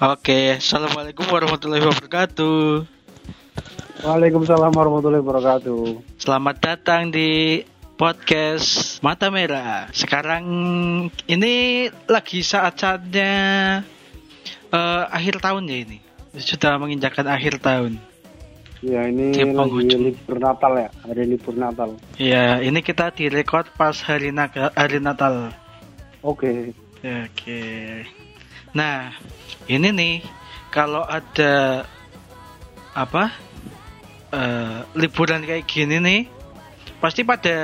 Oke, assalamualaikum warahmatullahi wabarakatuh. Waalaikumsalam warahmatullahi wabarakatuh. Selamat datang di podcast Mata Merah. Sekarang ini lagi saat-saatnya eh, akhir tahun ya ini. Sudah menginjakan akhir tahun. Ya ini Di lagi libur Natal ya, ada libur Natal. Ya, ini kita direcord pas hari, naga, hari Natal. Oke. Ya, Oke. Nah, ini nih kalau ada apa eh, liburan kayak gini nih, pasti pada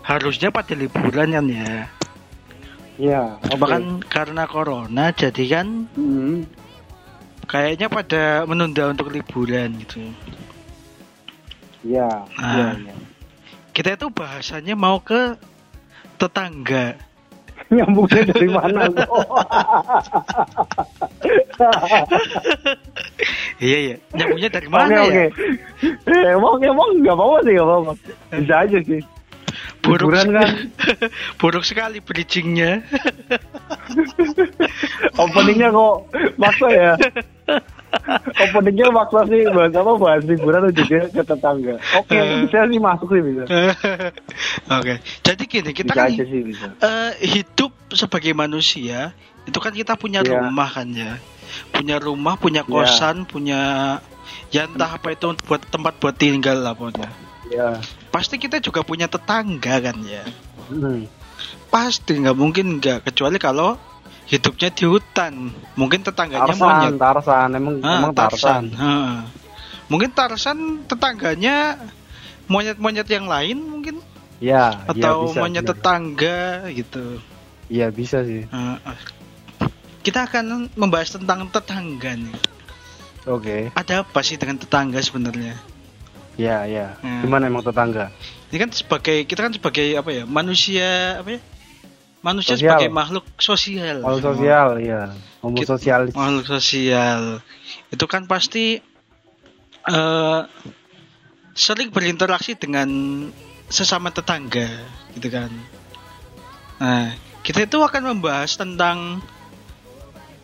harusnya pada liburan kan ya. Ya, oke. Cuma kan karena corona jadi kan Hmm, kayaknya pada menunda untuk liburan gitu. ya, Ah. ya, ya. Kita itu bahasanya mau ke tetangga. Nyambungnya dari mana? Iya ya, nyambungnya dari mana oke. ya? Eh, Emang emang nggak apa-apa sih, nggak apa-apa. Bisa aja sih. Buruk, kan. buruk sekali bridgingnya. Openingnya kok maksa ya. Openingnya maksa sih bahas apa bahas liburan juga ke tetangga. Oke, Eh. bisa sih masuk sih bisa. Oke, jadi gini kita Bisa kan sih bisa. eh, hidup sebagai manusia itu kan kita punya Iya. rumah kan ya, punya rumah, punya Iya. kosan, punya ya entah apa itu buat tempat buat tinggal lah pokoknya. Ya. Pasti kita juga punya tetangga kan ya. Hmm. Pasti nggak mungkin nggak kecuali kalau hidupnya di hutan. Mungkin tetangganya monyet. Tarsan, Tarsan, emang Ah, emang Tarsan. Heeh. Mungkin Tarsan tetangganya monyet-monyet yang lain mungkin Ya, ya, atau bisa, monyet bisa. tetangga gitu. Iya bisa sih. Heeh. kita akan membahas tentang tetangga nih. Oke. Ada apa sih dengan tetangga sebenarnya? Ya, ya. Hmm. Gimana emang tetangga? Ini kan sebagai kita kan sebagai apa ya manusia apa ya? Manusia Sosial. sebagai makhluk sosial. Kalau sosial, ya. Homo Kita- sosialis. makhluk sosial itu kan pasti eh sering berinteraksi dengan sesama tetangga gitu kan nah kita itu akan membahas tentang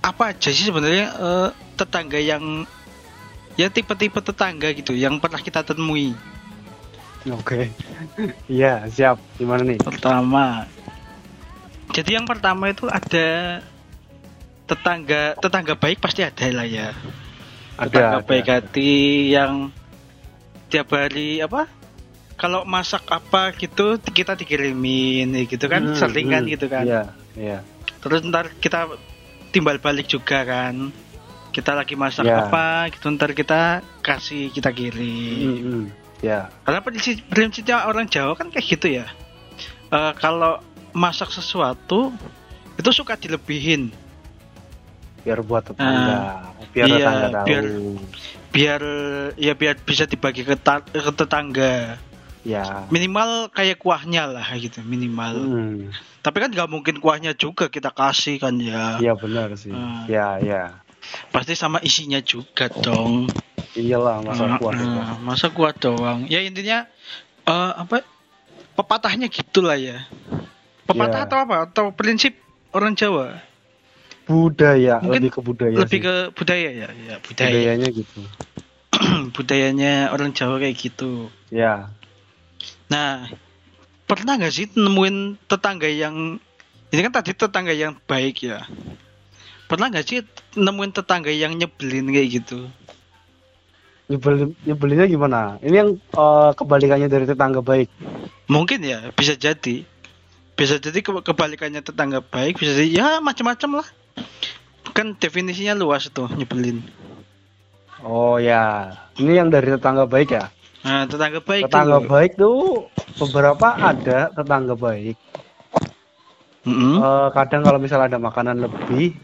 apa aja sih sebenarnya eh, tetangga yang ya tipe-tipe tetangga gitu yang pernah kita temui Oke. Iya, siap. Gimana nih? pertama jadi yang pertama itu ada tetangga tetangga baik pasti ada lah ya tetangga Ada. baik ada. hati yang tiap hari apa kalau masak apa gitu kita dikirimin ya gitu kan Hmm, sering kan hmm. gitu kan Iya, iya. terus ntar kita timbal balik juga kan kita lagi masak Ya. apa gitu ntar kita kasih kita kirim Hmm, hmm. Ya. karena prinsip prinsipnya orang Jawa kan kayak gitu ya Eh, kalau masak sesuatu itu suka dilebihin Biar buat tetangga. biar iya, tetangga tahu. biar- biar ya biar bisa dibagi ke, ta- ke tetangga Ya. minimal kayak kuahnya lah gitu minimal Hmm. tapi kan nggak mungkin kuahnya juga kita kasih kan ya Iya benar sih. Hmm. Ya, ya. pasti sama isinya juga dong Iyalah masa Ah, kuat. ah, masa kuah doang ya intinya eh, apa pepatahnya gitulah ya pepatah Ya. atau apa atau prinsip orang Jawa Budaya, Mungkin lebih ke budaya lebih sih. ke budaya ya ya budaya Budayanya gitu. budayanya orang Jawa kayak gitu Ya. Nah, pernah nggak sih nemuin tetangga yang ini kan tadi tetangga yang baik ya? Pernah nggak sih nemuin tetangga yang nyebelin kayak gitu? Nyebelin, nyebelinnya gimana? Ini yang eh, kebalikannya dari tetangga baik. Mungkin ya, bisa jadi. Bisa jadi ke- kebalikannya tetangga baik, bisa jadi ya macam-macam lah. Kan definisinya luas tuh nyebelin. Oh ya, ini yang dari tetangga baik ya? Nah, tetangga baik tetangga tuh. baik tuh beberapa ada tetangga baik. Mm-mm. Eh, kadang kalau misal ada makanan lebih,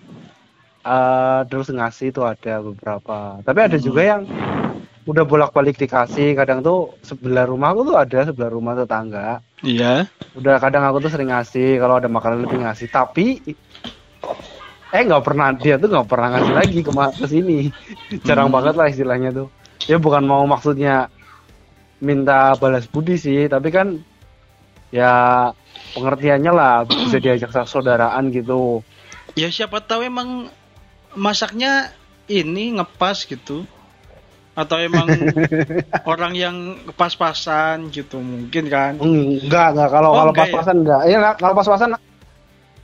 eh terus ngasih itu ada beberapa. Tapi ada juga yang udah bolak-balik dikasih. Kadang tuh sebelah rumahku tuh ada sebelah rumah tetangga. Iya. Udah kadang aku tuh sering ngasih kalau ada makanan lebih ngasih. Tapi eh nggak pernah dia tuh nggak pernah ngasih lagi ke sini. Jarang Hmm. banget lah istilahnya tuh. Ya bukan mau maksudnya minta balas budi sih, tapi kan ya pengertiannya lah bisa diajak saudaraan gitu. Ya siapa tahu emang masaknya ini ngepas gitu atau emang orang yang pas-pasan gitu mungkin kan Enggak, enggak kalau Oh, kalau enggak ya? pas-pasan enggak. Iya, enggak, kalau pas-pasan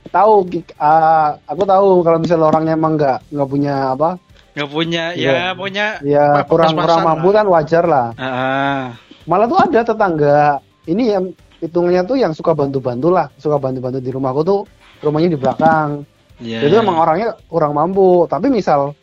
tahu uh, aku tahu kalau misalnya orangnya emang enggak enggak punya apa? nggak punya Iya. ya punya Ya kurang kurang pas-pasan mampu kan wajar lah. Ah, Malah tuh ada tetangga ini yang hitungannya tuh yang suka bantu-bantu lah, suka bantu-bantu di rumahku tuh rumahnya di belakang. iya. Jadi emang orangnya kurang mampu, tapi misal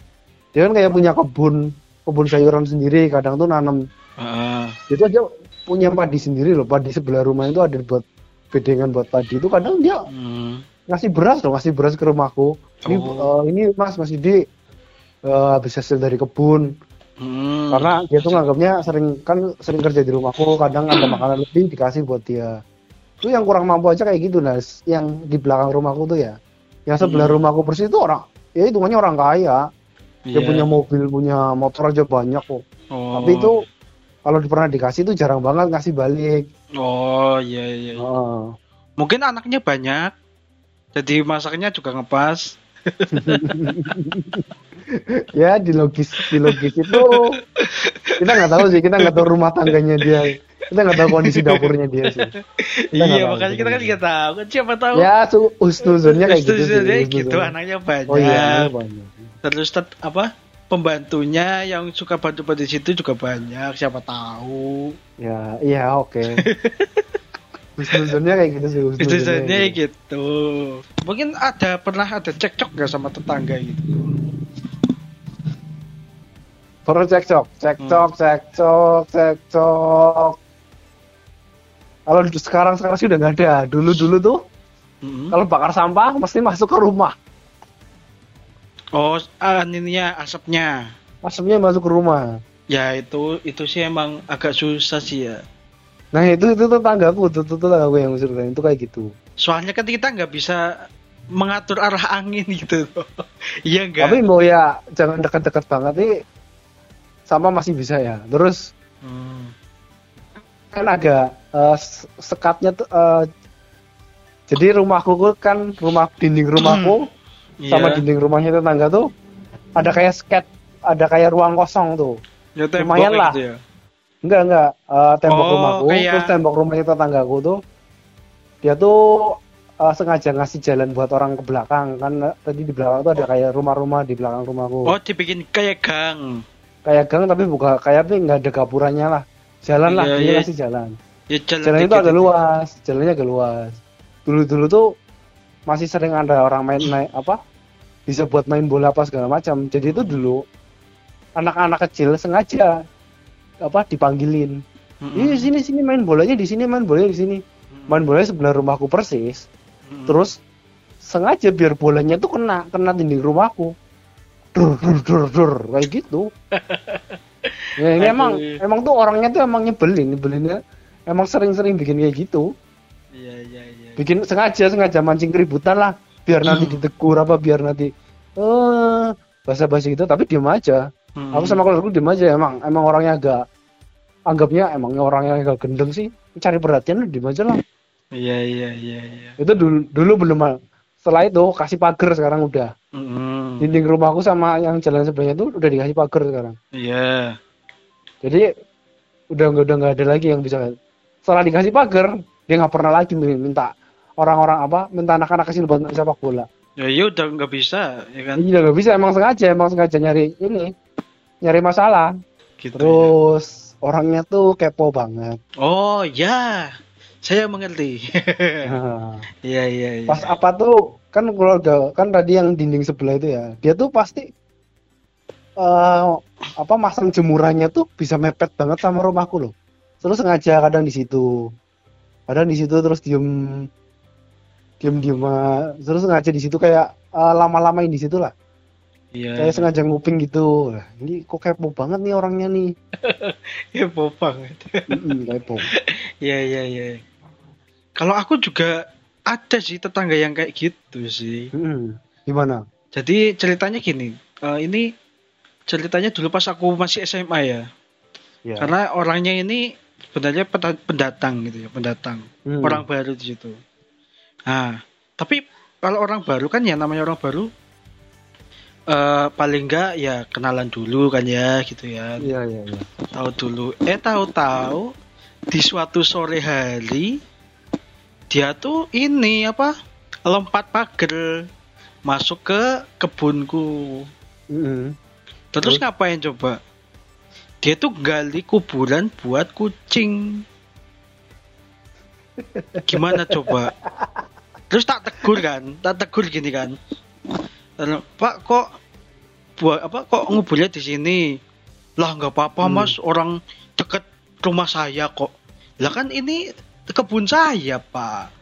dia kan kayak punya kebun kebun sayuran sendiri, kadang tuh nanam Ah, itu aja punya padi sendiri loh, padi sebelah rumah itu ada buat bedengan buat padi itu kadang dia hmm. ngasih beras loh, ngasih beras ke rumahku. Ini, Oh. eh, ini mas, mas Idi eh, habis hasil dari kebun, Hmm. karena dia tuh nganggapnya sering kan sering kerja di rumahku kadang ada makanan lebih dikasih buat dia itu yang kurang mampu aja kayak gitu nah yang di belakang rumahku tuh ya yang sebelah Hmm. rumahku persis itu orang ya hitungannya orang kaya dia Iya. punya mobil punya motor aja banyak kok. Oh. tapi itu kalau pernah dikasih itu jarang banget ngasih balik. Oh iya iya iya. Heeh. mungkin anaknya banyak. Jadi masaknya juga ngepas. Ya di logis di logis itu. Kita nggak tahu sih kita nggak tahu rumah tangganya dia. Kita nggak tahu kondisi dapurnya dia sih. Kita iya makanya kita kan nggak tahu. Kan siapa tahu ya su usnuzonnya kayak gitu sih gitu anaknya banyak oh iya anaknya banyak terus tet- apa pembantunya yang suka bantu-bantu di situ juga banyak siapa tahu ya iya oke husnuzonnya kayak gitu sih saja kayak gitu. mungkin ada pernah ada cekcok gak sama tetangga gitu Perlu cekcok, cekcok, cekcok, cekcok. Kalau sekarang sekarang sih udah nggak ada. Dulu dulu tuh Mm-mm. kalau bakar sampah mesti masuk ke rumah. Oh ah, ininya asapnya Asapnya masuk ke rumah. ya itu itu sih emang agak susah sih ya Nah itu itu tetanggaku, tuh tuh tetanggaku yang ceritain itu kayak gitu. soalnya kan kita nggak bisa mengatur arah angin gitu iya enggak Tapi mau ya jangan dekat-dekat banget nih. Sama masih bisa ya. Terus Hmm. kan agak eh, s- sekatnya tuh. eh, jadi rumahku kan rumah dinding rumahku sama Iya. dinding rumahnya tetangga tuh ada kayak sket, ada kayak ruang kosong tuh. Ya, lumayan lah. gitu ya. Enggak enggak Eh, tembok Oh, rumahku kayak- terus tembok rumahnya tetanggaku tuh dia tuh eh, sengaja ngasih jalan buat orang ke belakang kan eh, tadi di belakang tuh ada kayak rumah-rumah di belakang rumahku oh dibikin kayak gang kayak gang tapi bukan kayak tapi nggak ada gapurannya lah jalan lah Iya, dia iya. ngasih jalan ya jalan jalan itu agak luas jalannya agak luas dulu dulu tuh masih sering ada orang main naik apa bisa buat main bola apa segala macam. Jadi itu dulu anak-anak kecil sengaja apa dipanggilin. Mm-mm. Iya sini sini main bolanya di sini main bolanya di sini. Main bolanya sebelah rumahku persis. Mm-mm. terus sengaja biar bolanya tuh kena kena dinding rumahku. Dur dur dur dur kayak gitu. Ya, ini Aduh. emang emang tuh orangnya tuh emang nyebelin nyebelinnya emang sering-sering bikin kayak gitu bikin sengaja sengaja mancing keributan lah. Biar nanti ditegur apa biar nanti eh basa-basi gitu. Tapi diem aja. Mm-mm. aku sama keluarga diem aja. Emang emang orangnya agak anggapnya emangnya orangnya agak gendeng sih. Cari perhatian diem aja lah. Iya iya iya iya. Itu dulu dulu belum setelah itu kasih pagar sekarang udah. Mm-mm. dinding rumahku sama yang jalan sebelahnya tuh udah dikasih pagar sekarang. Iya. Jadi udah nggak udah nggak ada lagi yang bisa. Setelah dikasih pagar dia nggak pernah lagi minta orang-orang apa minta anak-anak kecil buat main sepak bola. Ya iya udah nggak bisa ya kan? Iya nggak bisa emang sengaja emang sengaja nyari ini nyari masalah. Gitu ya. terus orangnya tuh kepo banget. Oh ya saya mengerti. Nah, iya iya iya. Pas apa tuh kan keluarga kan tadi yang dinding sebelah itu ya dia tuh pasti eh apa masang jemurannya tuh bisa mepet banget sama rumahku loh. Terus sengaja kadang di situ. Kadang di situ terus diem diem diem terus sengaja di situ kayak eh, lama-lamain di situ lah iya kayak sengaja nguping gitu ini kok kepo banget nih orangnya nih ya banget kepo iya iya iya kalau aku juga ada sih tetangga yang kayak gitu sih Mm-mm. gimana Jadi ceritanya gini, eh, ini ceritanya dulu pas aku masih SMA ya. ya Karena orangnya ini sebenarnya pendatang gitu ya, pendatang. Hmm. Orang baru di situ. Nah, tapi kalau orang baru kan ya namanya orang baru eh, paling enggak ya kenalan dulu kan ya gitu ya. Iya iya iya. tahu dulu. Eh tahu-tahu di suatu sore hari dia tuh ini apa lompat pagar masuk ke kebunku. Mm-mm. terus Terus? ngapain coba? Dia tuh gali kuburan buat kucing. Gimana coba terus tak tegur kan? Tak tegur gini kan? Lalu, pak kok buat apa kok nguburnya di sini? Lah nggak apa-apa Hmm. mas. Orang deket rumah saya kok. Lah kan ini kebun saya pak.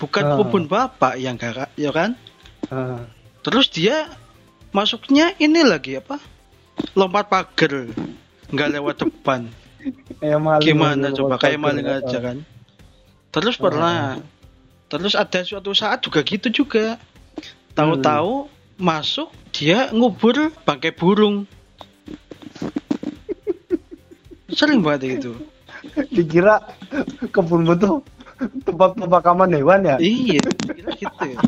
Bukan Ah. kebun bapak yang gak ya kan? Ah. terus dia masuknya ini lagi apa? Lompat pagar. Nggak lewat depan. Kayak maling gimana coba? Kayak maling aja kan? Terus pernah terus ada suatu saat juga gitu juga tahu-tahu masuk dia ngubur bangkai burung sering banget itu Dikira kebun butuh tempat pemakaman hewan ya? iya kira gitu ya.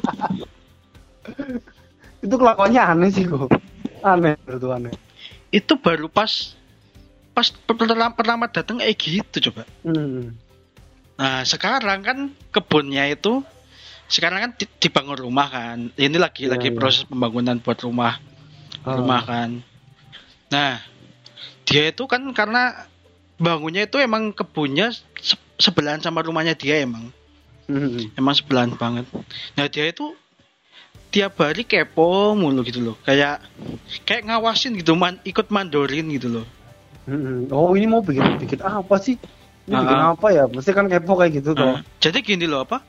Itu kelakuannya aneh sih kok. Aneh itu aneh. itu baru pas pas pertama, pertama datang kayak gitu coba Hmm. Nah, sekarang kan kebunnya itu sekarang kan di- dibangun rumah kan. Ini lagi Iya, lagi iya. proses pembangunan buat rumah Ah. rumah kan. Nah, dia itu kan karena bangunnya itu emang kebunnya se- sebelahan sama rumahnya dia emang. Hmm. Emang sebelahan banget. Nah, dia itu tiap hari kepo mulu gitu loh. Kayak kayak ngawasin gitu, man, ikut mandorin gitu loh. Hmm. Oh ini mau bikin bikin apa sih? Ini Ah. bikin apa ya? Mesti kan kepo kayak gitu. Nah, jadi gini loh apa?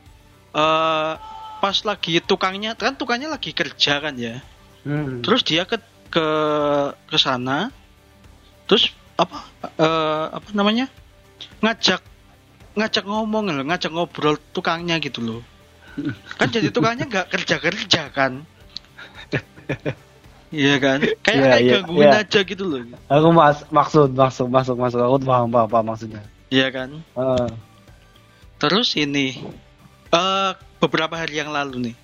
eh pas lagi tukangnya kan tukangnya lagi kerja kan ya. Hmm. Terus dia ke ke ke sana. Terus apa eh apa namanya? ngajak ngajak ngomong loh, ngajak ngobrol tukangnya gitu loh. Kan jadi tukangnya nggak kerja-kerja kan. Iya kan? Kayak Iya, kayak iya, gangguin iya. aja gitu loh. Aku mas maksud maksud masuk masuk aku paham paham, paham maksudnya. Iya kan? Ah. Terus ini eh beberapa hari yang lalu nih.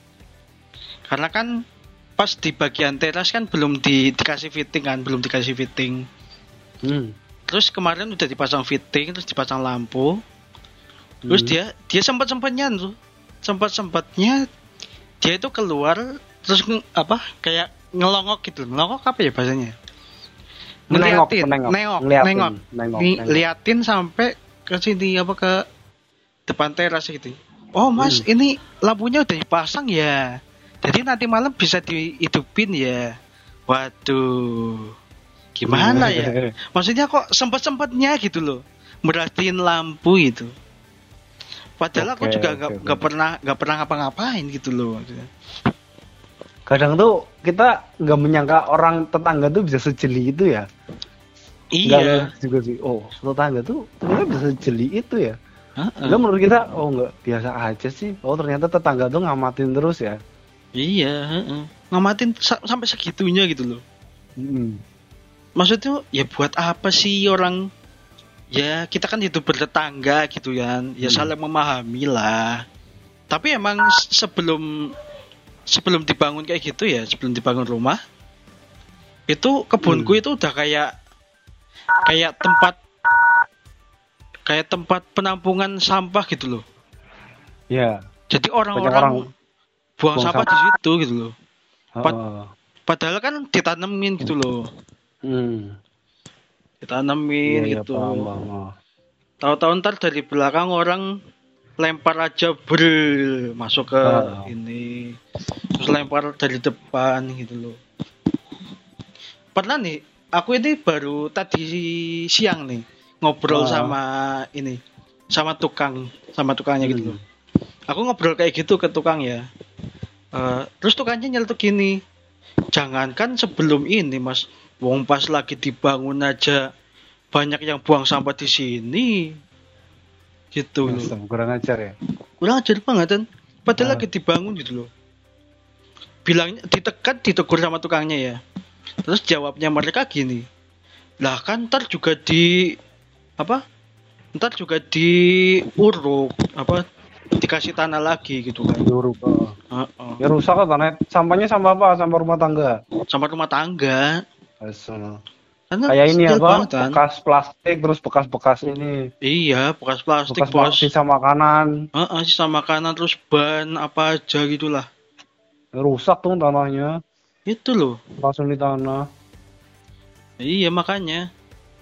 Karena kan pas di bagian teras kan belum di, dikasih fitting kan, belum dikasih fitting. Hmm. Terus kemarin udah dipasang fitting, terus dipasang lampu. Terus Hmm. dia dia sempat sempatnya tuh, sempat sempatnya dia itu keluar terus apa kayak ngelongok gitu, ngelongok apa ya bahasanya? Menengok, Ngeliatin, menengok, nengok, ngeliatin, nengok, nengok, Nih, nengok. liatin sampai ke sini apa ke depan teras gitu. Oh mas, Hmm. ini lampunya udah dipasang ya. Jadi nanti malam bisa dihidupin ya. Waduh, gimana ya? Maksudnya kok sempet-sempetnya gitu loh, merhatiin lampu itu. Padahal aku Oke, juga nggak oke. nggak pernah nggak pernah ngapa-ngapain gitu loh. Kadang tuh kita nggak menyangka orang tetangga tuh bisa sejeli itu ya. Iya. ngerti juga sih. Oh tetangga tuh ternyata bisa sejeli itu ya. Heeh. Enggak menurut kita oh nggak biasa aja sih. Oh ternyata tetangga tuh ngamatin terus ya. Iya. heeh. Ngamatin sa- sampai segitunya gitu loh. Hmm. maksudnya ya buat apa sih orang ya kita kan hidup bertetangga gitu kan ya Hmm. saling memahami lah tapi emang sebelum sebelum dibangun kayak gitu ya sebelum dibangun rumah itu kebunku Hmm. itu udah kayak kayak tempat kayak tempat penampungan sampah gitu loh Ya. jadi orang-orang orang buang buang sampah di situ gitu loh Pat- Heeh. padahal kan ditanemin gitu loh Hmm. ditanemin iya, gitu paham. Tahu-tahu ntar dari belakang orang lempar aja ber masuk ke Ah. ini terus lempar dari depan gitu loh. Pernah nih, aku ini baru tadi siang nih ngobrol Ah. sama ini sama tukang sama tukangnya gitu Hmm. loh. Aku ngobrol kayak gitu ke tukang ya. Eh, terus tukangnya nyeletuk gini, jangankan sebelum ini mas, wong pas lagi dibangun aja banyak yang buang sampah di sini, gitu loh. Kurang ajar ya. Kurang ajar banget kan, padahal Ah. lagi dibangun gitu loh. Bilangnya ditekan, ditegur sama tukangnya ya. Terus jawabnya mereka gini, lah kan ntar juga di apa? Ntar juga diuruk apa? dikasih tanah lagi gitu kan Ya, rusak. Heeh. Ya rusak kan tanah. Sampahnya sampah apa? Sampah rumah tangga. sama rumah tangga Asal. Karena Kayak ini apa? banget kan? Bekas plastik terus bekas-bekas ini. iya bekas plastik Bekas bos sama makanan. Heeh, sisa makanan terus ban apa aja gitulah rusak tuh tanahnya. itu loh Langsung di tanah. iya makanya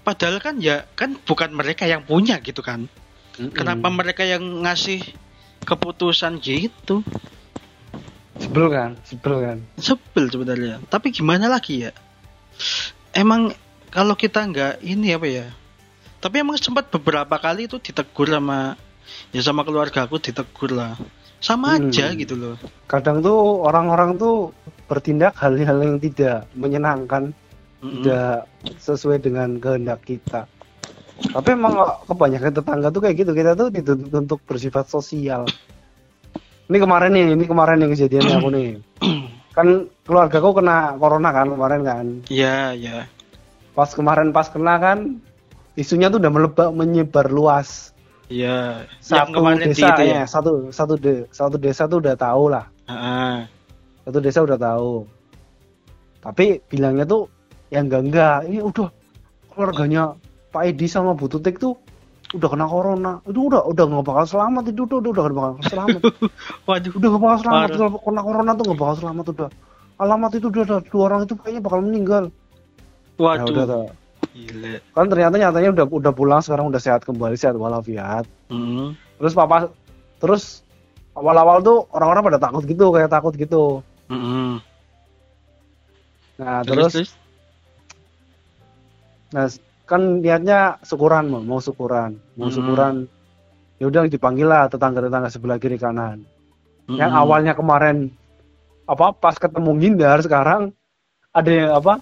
padahal kan ya kan bukan mereka yang punya gitu kan kenapa Mm-mm. mereka yang ngasih keputusan gitu Sebel kan? Sebel kan? sebel sebenarnya tapi gimana lagi ya emang kalau kita nggak ini apa ya tapi emang sempat beberapa kali itu ditegur sama ya sama keluarga aku ditegur lah sama Hmm. aja gitu loh Kadang tuh orang-orang tuh bertindak hal-hal yang tidak menyenangkan, Mm-mm. tidak sesuai dengan kehendak kita. Tapi emang kebanyakan tetangga tuh kayak gitu, kita tuh dituntut untuk bersifat sosial. Ini kemarin nih, ini kemarin yang kejadiannya aku nih. Kan keluargaku kena corona kan kemarin kan. ya ya Pas kemarin pas kena kan isunya tuh udah melebak menyebar luas. ya yang Satu desa itu ya, satu satu de, satu desa tuh udah tahu lah. Ah, Satu desa udah tahu. Tapi bilangnya tuh yang enggak enggak, ini udah keluarganya Pak Edi sama Bu Tutik tuh udah kena corona. Itu udah udah nggak bakal selamat itu udah udah udah nggak bakal selamat. waduh udah nggak bakal selamat kalau kena corona tuh nggak bakal selamat udah. Alamat itu udah ada dua orang itu kayaknya bakal meninggal. Ya waduh udah tuh. gila Kan ternyata nyatanya udah udah pulang sekarang udah sehat kembali sehat walafiat. Mm. Terus papa terus awal-awal tuh orang-orang pada takut gitu kayak takut gitu. Mm-mm. Nah terus, terus terus Nah, kan niatnya syukuran mau, mau syukuran, mau Hmm. syukuran. Ya udah dipanggil lah tetangga-tetangga sebelah kiri kanan. Yang Mm-mm. awalnya kemarin apa pas ketemu ngindar sekarang ada yang apa?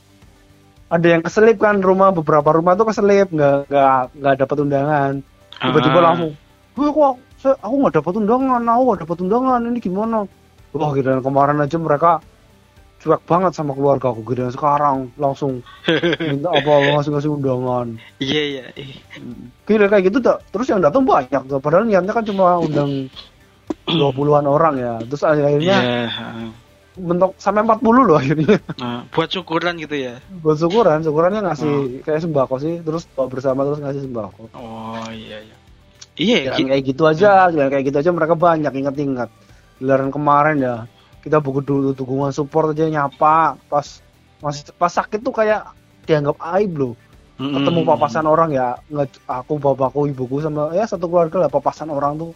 Ada yang keselip kan rumah beberapa rumah tuh keselip nggak nggak nggak dapat undangan. Tiba-tiba Ah. langsung, "Wih kok saya, aku nggak dapat undangan, aku nggak dapat undangan, ini gimana?" Wah, kira kemarin aja mereka cuek banget sama keluarga aku kira sekarang langsung minta apa ngasih ngasih undangan iya iya. Kira kayak gitu tak terus yang datang banyak tuh. Padahal niatnya kan cuma undang 20-an orang ya. Terus akhirnya Iya, ah. Bentuk sampai 40 loh akhirnya. Ah, buat syukuran gitu ya Buat syukuran, syukurannya ngasih kayak sembako sih, terus bersama terus ngasih sembako. oh iya iya iya Ya, gi- kayak gitu aja, ya, kayak gitu aja mereka banyak ingat-ingat. Giliran kemarin ya, kita buku dulu dukungan support aja nyapa pas masih pas sakit tuh kayak dianggap aib loh. Mm-mm. ketemu papasan orang ya aku bapakku ibuku sama ya satu keluarga lah papasan orang tuh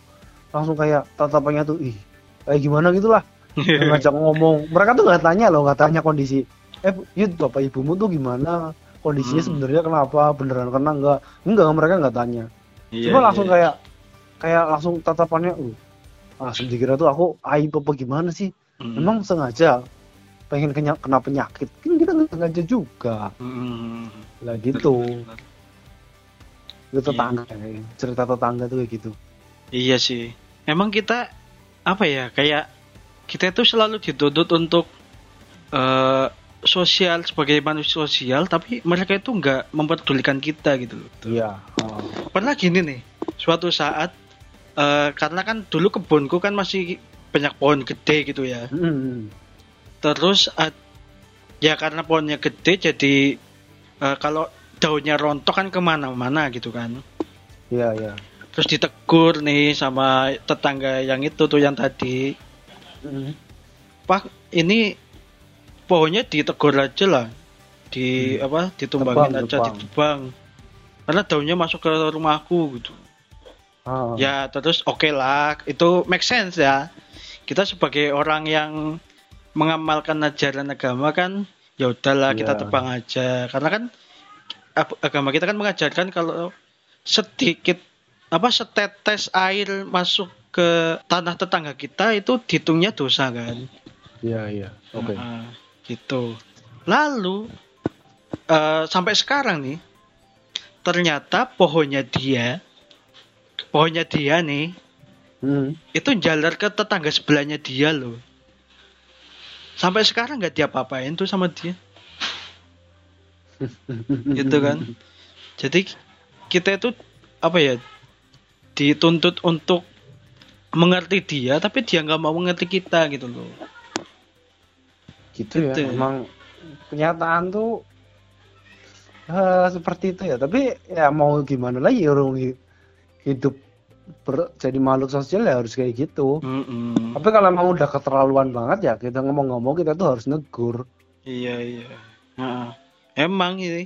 langsung kayak tatapannya tuh ih kayak gimana gitulah ngajak ngomong. Mereka tuh nggak tanya loh nggak tanya kondisi. Eh yud bapak ibumu tuh gimana? Kondisinya Hmm. sebenarnya kenapa? Beneran kena enggak enggak mereka nggak tanya. Iya, cuma iya. langsung kayak kayak langsung tatapannya uh langsung dikira tuh aku aib apa gimana sih? Mm-mm. memang sengaja pengen kenya- kena penyakit? Kan kita nggak sengaja juga. Mm-mm. lah gitu. Itu tetangga kayak cerita tetangga tuh kayak gitu. Iya sih. Emang kita apa ya kayak kita itu selalu dituntut untuk eh, sosial sebagai manusia sosial, tapi mereka itu nggak memperdulikan kita gitu loh. iya oh. Pernah gini nih, suatu saat eh, karena kan dulu kebunku kan masih banyak pohon gede gitu ya. Hmm. Terus ad- ya karena pohonnya gede jadi eh, kalau daunnya rontok kan ke mana-mana gitu kan. iya iya Terus ditegur nih sama tetangga yang itu tuh yang tadi. Hmm. Pak, ini pohonnya ditegur aja lah. Di apa? Ditumbangin Tebang, aja, tebang. ditebang. Karena daunnya masuk ke rumahku gitu. Ah. Ya, terus oke lah, itu make sense ya. Kita sebagai orang yang mengamalkan ajaran agama kan ya udahlah kita Iya. tebang aja. Karena kan ag- agama kita kan mengajarkan kalau sedikit apa setetes air masuk ke tanah tetangga kita itu dihitungnya dosa kan. iya iya oke Nah, gitu. Lalu eh, sampai sekarang nih ternyata pohonnya dia pohonnya dia nih Hmm. itu jalar ke tetangga sebelahnya dia loh. Sampai sekarang nggak diapa-apain tuh sama dia. gitu kan. Jadi kita itu apa ya dituntut untuk mengerti dia tapi dia nggak mau mengerti kita gitu loh gitu ya Gitu. emang kenyataan tuh eh, seperti itu ya tapi ya mau gimana lagi orang hi- hidup ber- jadi makhluk sosial ya harus kayak gitu Mm-mm. tapi kalau emang udah keterlaluan banget ya kita ngomong-ngomong kita tuh harus negur iya iya Heeh. emang ini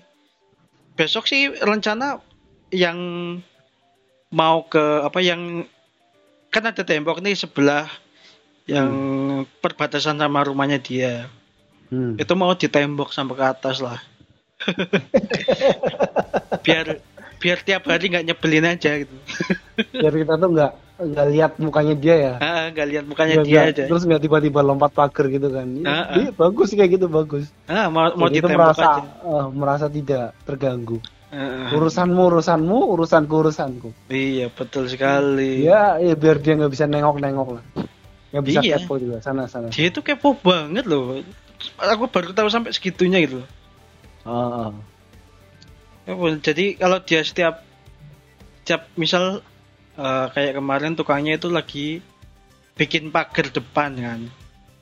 besok sih rencana yang mau ke apa yang kan ada tembok nih sebelah yang perbatasan sama rumahnya dia. Hmm. itu mau ditembok sampai ke atas lah. Biar biar tiap hari nggak nyebelin aja gitu. Biar kita tuh nggak nggak lihat mukanya dia ya. Ah nggak lihat mukanya Nggak- dia nggak- aja. terus nggak tiba-tiba lompat pagar gitu kan. Iya, iya, bagus kayak gitu bagus. Ah mau mau Jadi ditembok merasa aja. eh, merasa tidak terganggu Ah. urusanmu urusanmu urusanku urusanku. Iya betul sekali. Ya, ya biar dia nggak bisa nengok-nengok lah. Nggak bisa Iya. kepo juga. Sana sana. Dia itu kepo banget loh. Aku baru tahu sampai segitunya gitu pun, jadi kalau dia setiap setiap misal eh, kayak kemarin tukangnya itu lagi bikin pagar depan kan.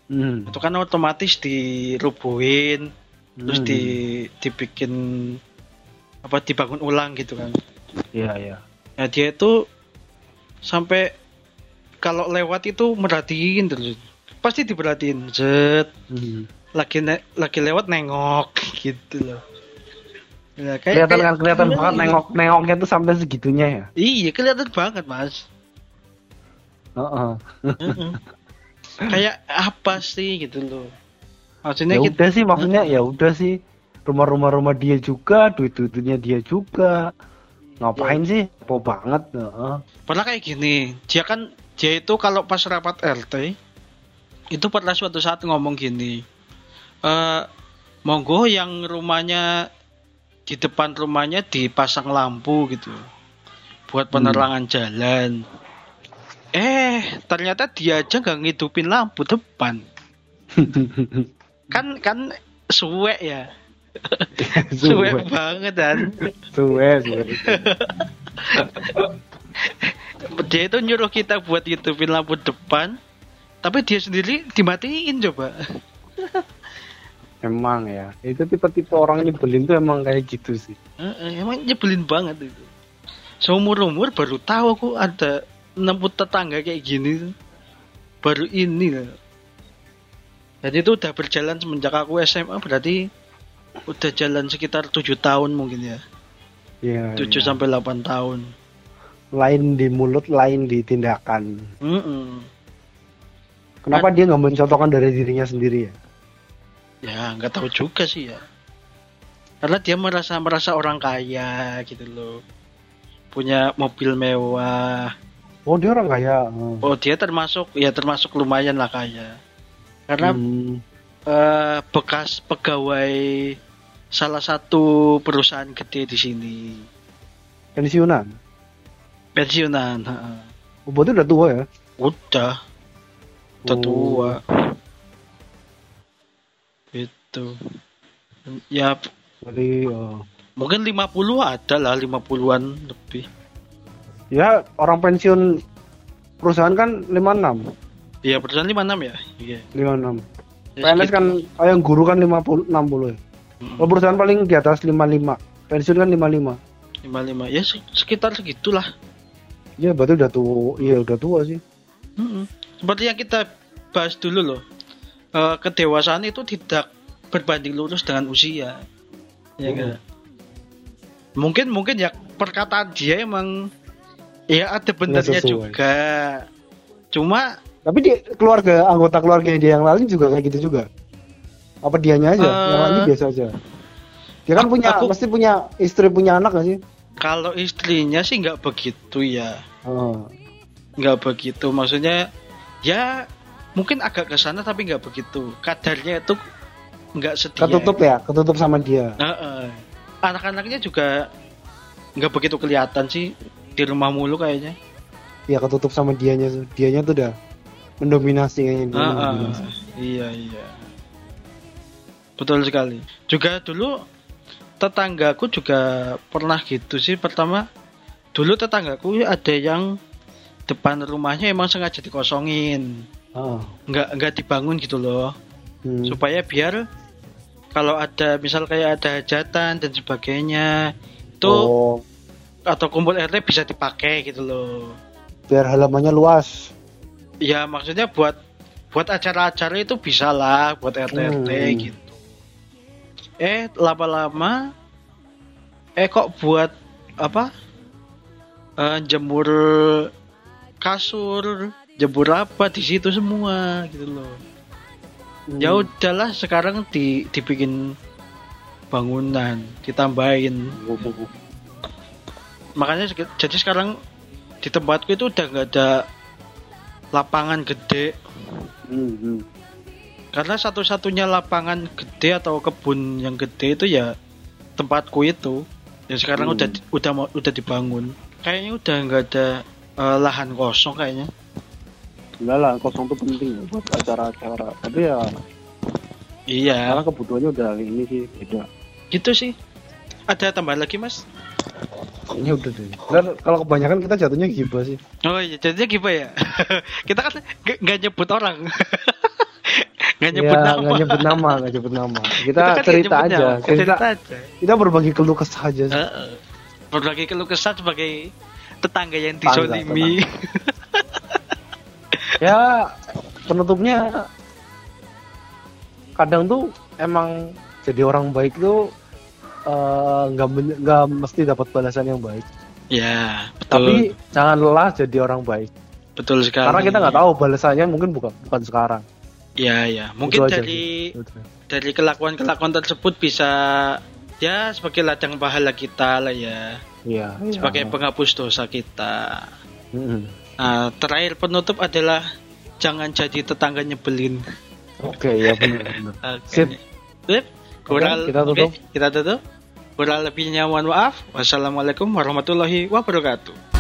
Hmm. itu kan otomatis dirubuhin terus Hmm. di dibikin apa dibangun ulang gitu kan. Iya iya. Nah dia itu sampai kalau lewat itu merhatiin terus. Pasti diperhatiin. Zet. Hmm. lagi ne- lagi lewat nengok gitu loh. Ya, kayak- kelihatan kayak- kan kelihatan banget nengok nengoknya tuh sampai segitunya ya? Iya kelihatan banget mas. Heeh. Mm-mm. kayak apa sih gitu loh. Maksudnya ya kita udah sih maksudnya ya udah sih rumah-rumah rumah dia juga duit duitnya dia juga. Ngapain sih? Po banget? Heeh. pernah kayak gini dia kan dia itu kalau pas rapat RT itu pernah suatu saat ngomong gini eh monggo yang rumahnya di depan rumahnya dipasang lampu gitu buat penerangan jalan. Eh ternyata dia aja nggak ngidupin lampu depan. Kan kan suwe ya suwe banget kan suwe suwe. Dia itu nyuruh kita buat hidupin lampu depan tapi dia sendiri dimatiin coba. Emang ya. Itu tipe-tipe orang nyebelin tuh emang kayak gitu sih. Emang nyebelin banget itu. Seumur umur baru tahu aku ada nemu tetangga kayak gini baru ini jadi itu udah berjalan semenjak aku SMA berarti udah jalan sekitar tujuh tahun mungkin ya. Iya, 7 iya. sampai 8 tahun. Lain di mulut lain di tindakan. Mm-mm. kenapa dia nggak mencontohkan dari dirinya sendiri ya? Ya nggak tahu juga sih ya. Karena dia merasa merasa orang kaya gitu loh. Punya mobil mewah. Oh dia orang kaya. Oh. oh dia termasuk ya termasuk lumayan lah kaya. Karena Hmm. eh, bekas pegawai salah satu perusahaan gede di sini. Pensiunan? Pensiunan oh, berarti udah tua ya? Udah. Udah Oh. tua. Itu ya Berarti oh. mungkin 50 ada lah 50-an lebih. Ya orang pensiun perusahaan kan 56 Iya perusahaan 56 ya? Iya. 56 Ya, PNS kan oh, yang guru kan 50 60 ya. Kalau perusahaan paling di atas 55 pensiun kan 55 55 ya se- sekitar segitulah. Ya berarti udah tua iya udah tua sih. Mm-mm. seperti yang kita bahas dulu loh Eh, kedewasaan itu tidak berbanding lurus dengan usia ya Mm. kan? mungkin mungkin ya perkataan dia emang ya ada benernya juga. Cuma tapi di keluarga anggota keluarga dia yang lain juga kayak gitu juga apa dianya aja? Eh, yang lain biasa aja. Dia kan aku- punya aku- mesti punya istri punya anak gak sih? Kalau istrinya sih nggak begitu ya. Oh. nggak begitu. Maksudnya ya mungkin agak ke sana tapi nggak begitu. Kadarnya itu nggak sedia. Ketutup ya? Ketutup sama dia? Heeh. anak-anaknya juga nggak begitu kelihatan sih di rumah mulu kayaknya. Ya ketutup sama dianya tuh. dianya tuh udah mendominasi kayaknya dia Heeh. mendominasi. iya iya betul sekali juga dulu tetanggaku juga pernah gitu sih pertama dulu tetanggaku ada yang depan rumahnya emang sengaja dikosongin Ah. nggak nggak dibangun gitu loh Hmm. supaya biar kalau ada misal kayak ada hajatan dan sebagainya itu Oh, atau kumpul RT bisa dipakai gitu loh biar halamannya luas. ya maksudnya buat buat acara-acara itu bisa lah buat RT RT Hmm. gitu eh lama-lama eh kok buat apa Eh, jemur kasur jemur apa di situ semua gitu loh Hmm. ya udahlah sekarang di dibikin bangunan ditambahin makanya jadi sekarang di tempatku itu udah nggak ada lapangan gede Hmm, hmm. Karena satu-satunya lapangan gede atau kebun yang gede itu ya tempatku itu ya sekarang Hmm. udah udah mau udah dibangun kayaknya udah nggak ada eh, lahan kosong kayaknya Enggak lah, kosong tuh penting ya buat acara-acara. Tapi ya iya karena kebutuhannya udah ini sih beda. gitu sih ada tambahan lagi mas Ini udah deh. Dan kalau kebanyakan kita jatuhnya gibah sih. Oh iya, jadinya gimana ya? kita kan nggak nyebut orang, nggak nyebut ya, nama. nggak nyebut nama, nggak nyebut nama. Kita, kan nggak cerita nyebut aja. nama, Cerita, cerita aja. kita berbagi keluh kesah aja. sih. Heeh. Berbagi keluh kesah sebagai tetangga yang dizolimi. ya penutupnya kadang tuh emang jadi orang baik tuh eh, nggak men- nggak mesti dapat balasan yang baik. ya, betul. Tapi jangan lelah jadi orang baik. betul sekali. Karena kita nggak tahu balasannya mungkin bukan bukan sekarang. Ya, ya. Mungkin Itu aja dari dari kelakuan-kelakuan tersebut bisa ya sebagai ladang pahala kita lah ya, Iya. sebagai iya. penghapus dosa kita. Mm-mm. Nah, terakhir penutup adalah jangan jadi tetangga nyebelin. Oke ya benar. Oke. Sip. Sip. Kurang kita tutup. oke, kita tutup. Kurang lebihnya mohon maaf. Wassalamualaikum warahmatullahi wabarakatuh.